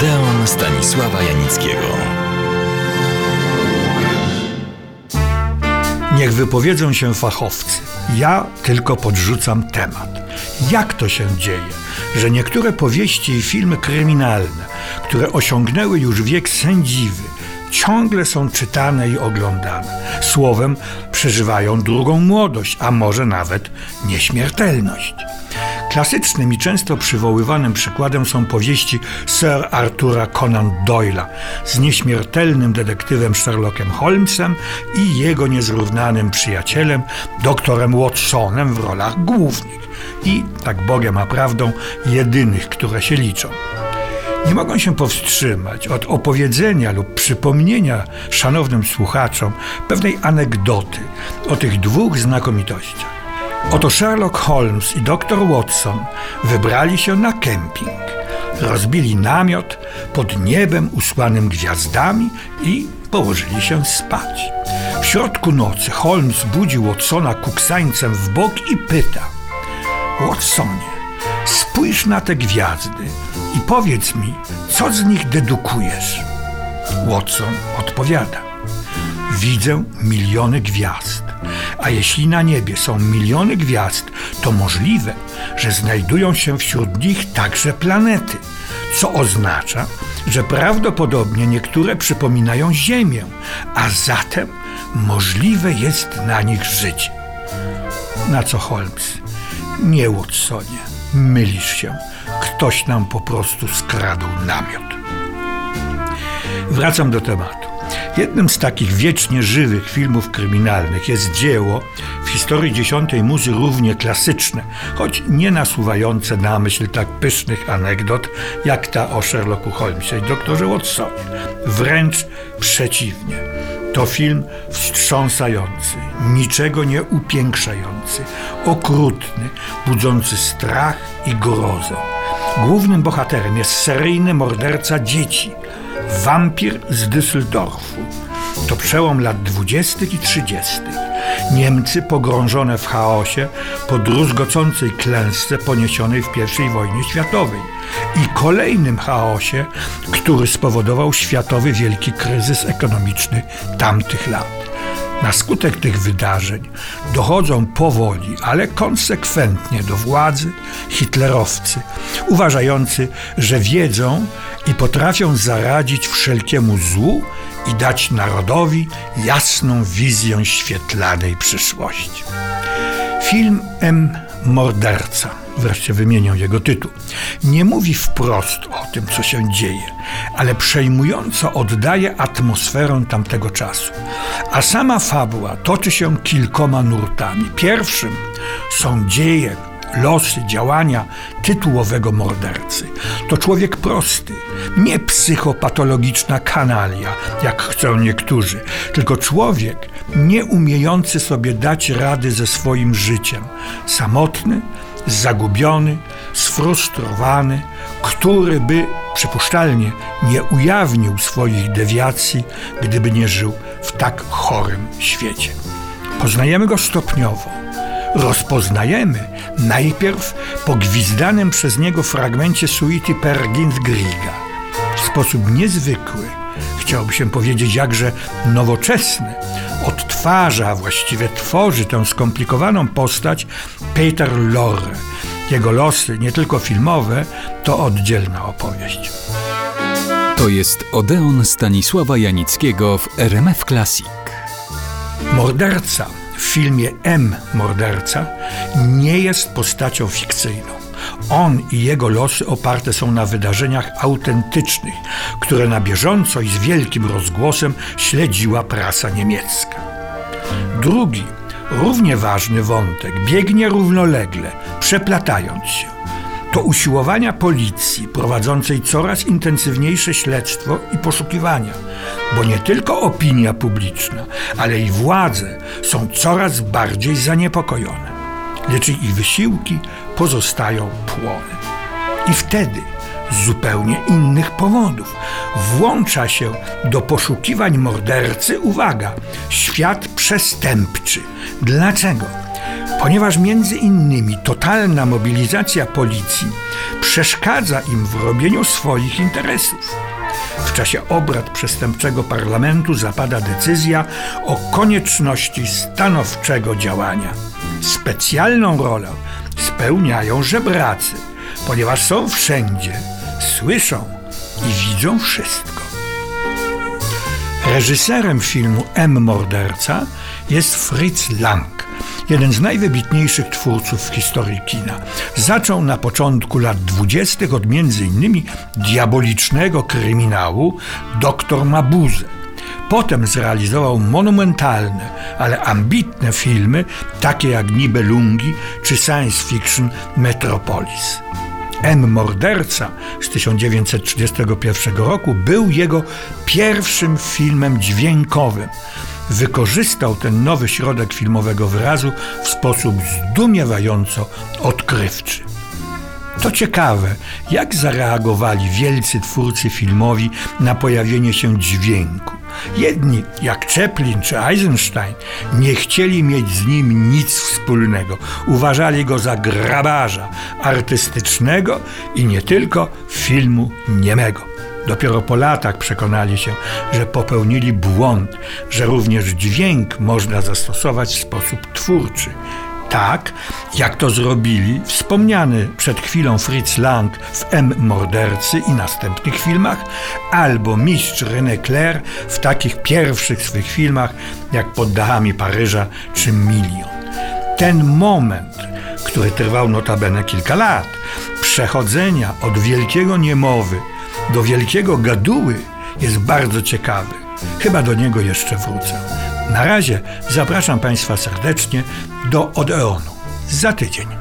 Odeon Stanisława Janickiego. Niech wypowiedzą się fachowcy. Ja tylko podrzucam temat. Jak to się dzieje, że niektóre powieści i filmy kryminalne, które osiągnęły już wiek sędziwy, ciągle są czytane i oglądane. Słowem, przeżywają drugą młodość, a może nawet nieśmiertelność. Klasycznym i często przywoływanym przykładem są powieści Sir Artura Conan Doyle'a z nieśmiertelnym detektywem Sherlockiem Holmesem i jego niezrównanym przyjacielem, doktorem Watsonem w rolach głównych i, tak Bogiem a prawdą, jedynych, które się liczą. Nie mogą się powstrzymać od opowiedzenia lub przypomnienia szanownym słuchaczom pewnej anegdoty o tych dwóch znakomitościach. Oto Sherlock Holmes i dr Watson wybrali się na kemping. Rozbili namiot pod niebem usłanym gwiazdami i położyli się spać. W środku nocy Holmes budził Watsona kuksańcem w bok i pyta: Watsonie, spójrz na te gwiazdy i powiedz mi, co z nich dedukujesz? Watson odpowiada: Widzę miliony gwiazd. A jeśli na niebie są miliony gwiazd, to możliwe, że znajdują się wśród nich także planety, co oznacza, że prawdopodobnie niektóre przypominają Ziemię, a zatem możliwe jest na nich życie. Na co Holmes? Nie, Watsonie, mylisz się. Ktoś nam po prostu skradł namiot. Wracam do tematu. Jednym z takich wiecznie żywych filmów kryminalnych jest dzieło w historii dziesiątej muzy równie klasyczne, choć nie nasuwające na myśl tak pysznych anegdot jak ta o Sherlocku Holmesie i doktorze Watsonie. Wręcz przeciwnie. To film wstrząsający, niczego nie upiększający, okrutny, budzący strach i grozę. Głównym bohaterem jest seryjny morderca dzieci, wampir z Düsseldorfu. To przełom lat 20. i 30. Niemcy pogrążone w chaosie po druzgocącej klęsce poniesionej w I wojnie światowej i kolejnym chaosie, który spowodował światowy wielki kryzys ekonomiczny tamtych lat. Na skutek tych wydarzeń dochodzą powoli, ale konsekwentnie do władzy hitlerowcy, uważający, że wiedzą i potrafią zaradzić wszelkiemu złu i dać narodowi jasną wizję świetlanej przyszłości. Film M. Morderca, wreszcie wymienię jego tytuł, nie mówi wprost o tym, co się dzieje, ale przejmująco oddaje atmosferę tamtego czasu. A sama fabuła toczy się kilkoma nurtami. Pierwszym są dzieje, losy, działania tytułowego mordercy. To człowiek prosty, nie psychopatologiczna kanalia, jak chcą niektórzy, tylko człowiek nie umiejący sobie dać rady ze swoim życiem. Samotny, zagubiony, sfrustrowany, który by przypuszczalnie nie ujawnił swoich dewiacji, gdyby nie żył w tak chorym świecie. Poznajemy go stopniowo. Rozpoznajemy najpierw po gwizdanym przez niego fragmencie suity Per Griga. W sposób niezwykły, chciałoby się powiedzieć jakże nowoczesny, odtwarza, właściwie tworzy tę skomplikowaną postać Peter Lorre. Jego losy, nie tylko filmowe, to oddzielna opowieść. To jest Odeon Stanisława Janickiego w RMF Classic. Morderca w filmie M. Morderca nie jest postacią fikcyjną. On i jego losy oparte są na wydarzeniach autentycznych, które na bieżąco i z wielkim rozgłosem śledziła prasa niemiecka. Drugi, równie ważny wątek biegnie równolegle, przeplatając się. To usiłowania policji prowadzącej coraz intensywniejsze śledztwo i poszukiwania, bo nie tylko opinia publiczna, ale i władze są coraz bardziej zaniepokojone lecz ich wysiłki pozostają płonem. I wtedy z zupełnie innych powodów włącza się do poszukiwań mordercy, uwaga, świat przestępczy. Dlaczego? ponieważ między innymi totalna mobilizacja policji przeszkadza im w robieniu swoich interesów. W czasie obrad przestępczego parlamentu zapada decyzja o konieczności stanowczego działania. Specjalną rolę spełniają żebracy, ponieważ są wszędzie, słyszą i widzą wszystko. Reżyserem filmu M. Morderca jest Fritz Lang, jeden z najwybitniejszych twórców w historii kina. Zaczął na początku lat dwudziestych od m.in. diabolicznego kryminału Doktor Mabuse. Potem zrealizował monumentalne, ale ambitne filmy, takie jak Nibelungi czy science fiction Metropolis. M. Morderca z 1931 roku był jego pierwszym filmem dźwiękowym. Wykorzystał ten nowy środek filmowego wyrazu w sposób zdumiewająco odkrywczy. To ciekawe, jak zareagowali wielcy twórcy filmowi na pojawienie się dźwięku. Jedni, jak Chaplin czy Eisenstein, nie chcieli mieć z nim nic wspólnego. Uważali go za grabarza artystycznego i nie tylko filmu niemego. Dopiero po latach przekonali się, że popełnili błąd, że również dźwięk można zastosować w sposób twórczy. Tak, jak to zrobili wspomniany przed chwilą Fritz Lang w M. Mordercy i następnych filmach, albo mistrz René Clair w takich pierwszych swych filmach jak Pod dachami Paryża czy Milion. Ten moment, który trwał notabene kilka lat, przechodzenia od wielkiego niemowy do wielkiego gaduły jest bardzo ciekawy. Chyba do niego jeszcze wrócę. Na razie zapraszam Państwa serdecznie do Odeonu za tydzień.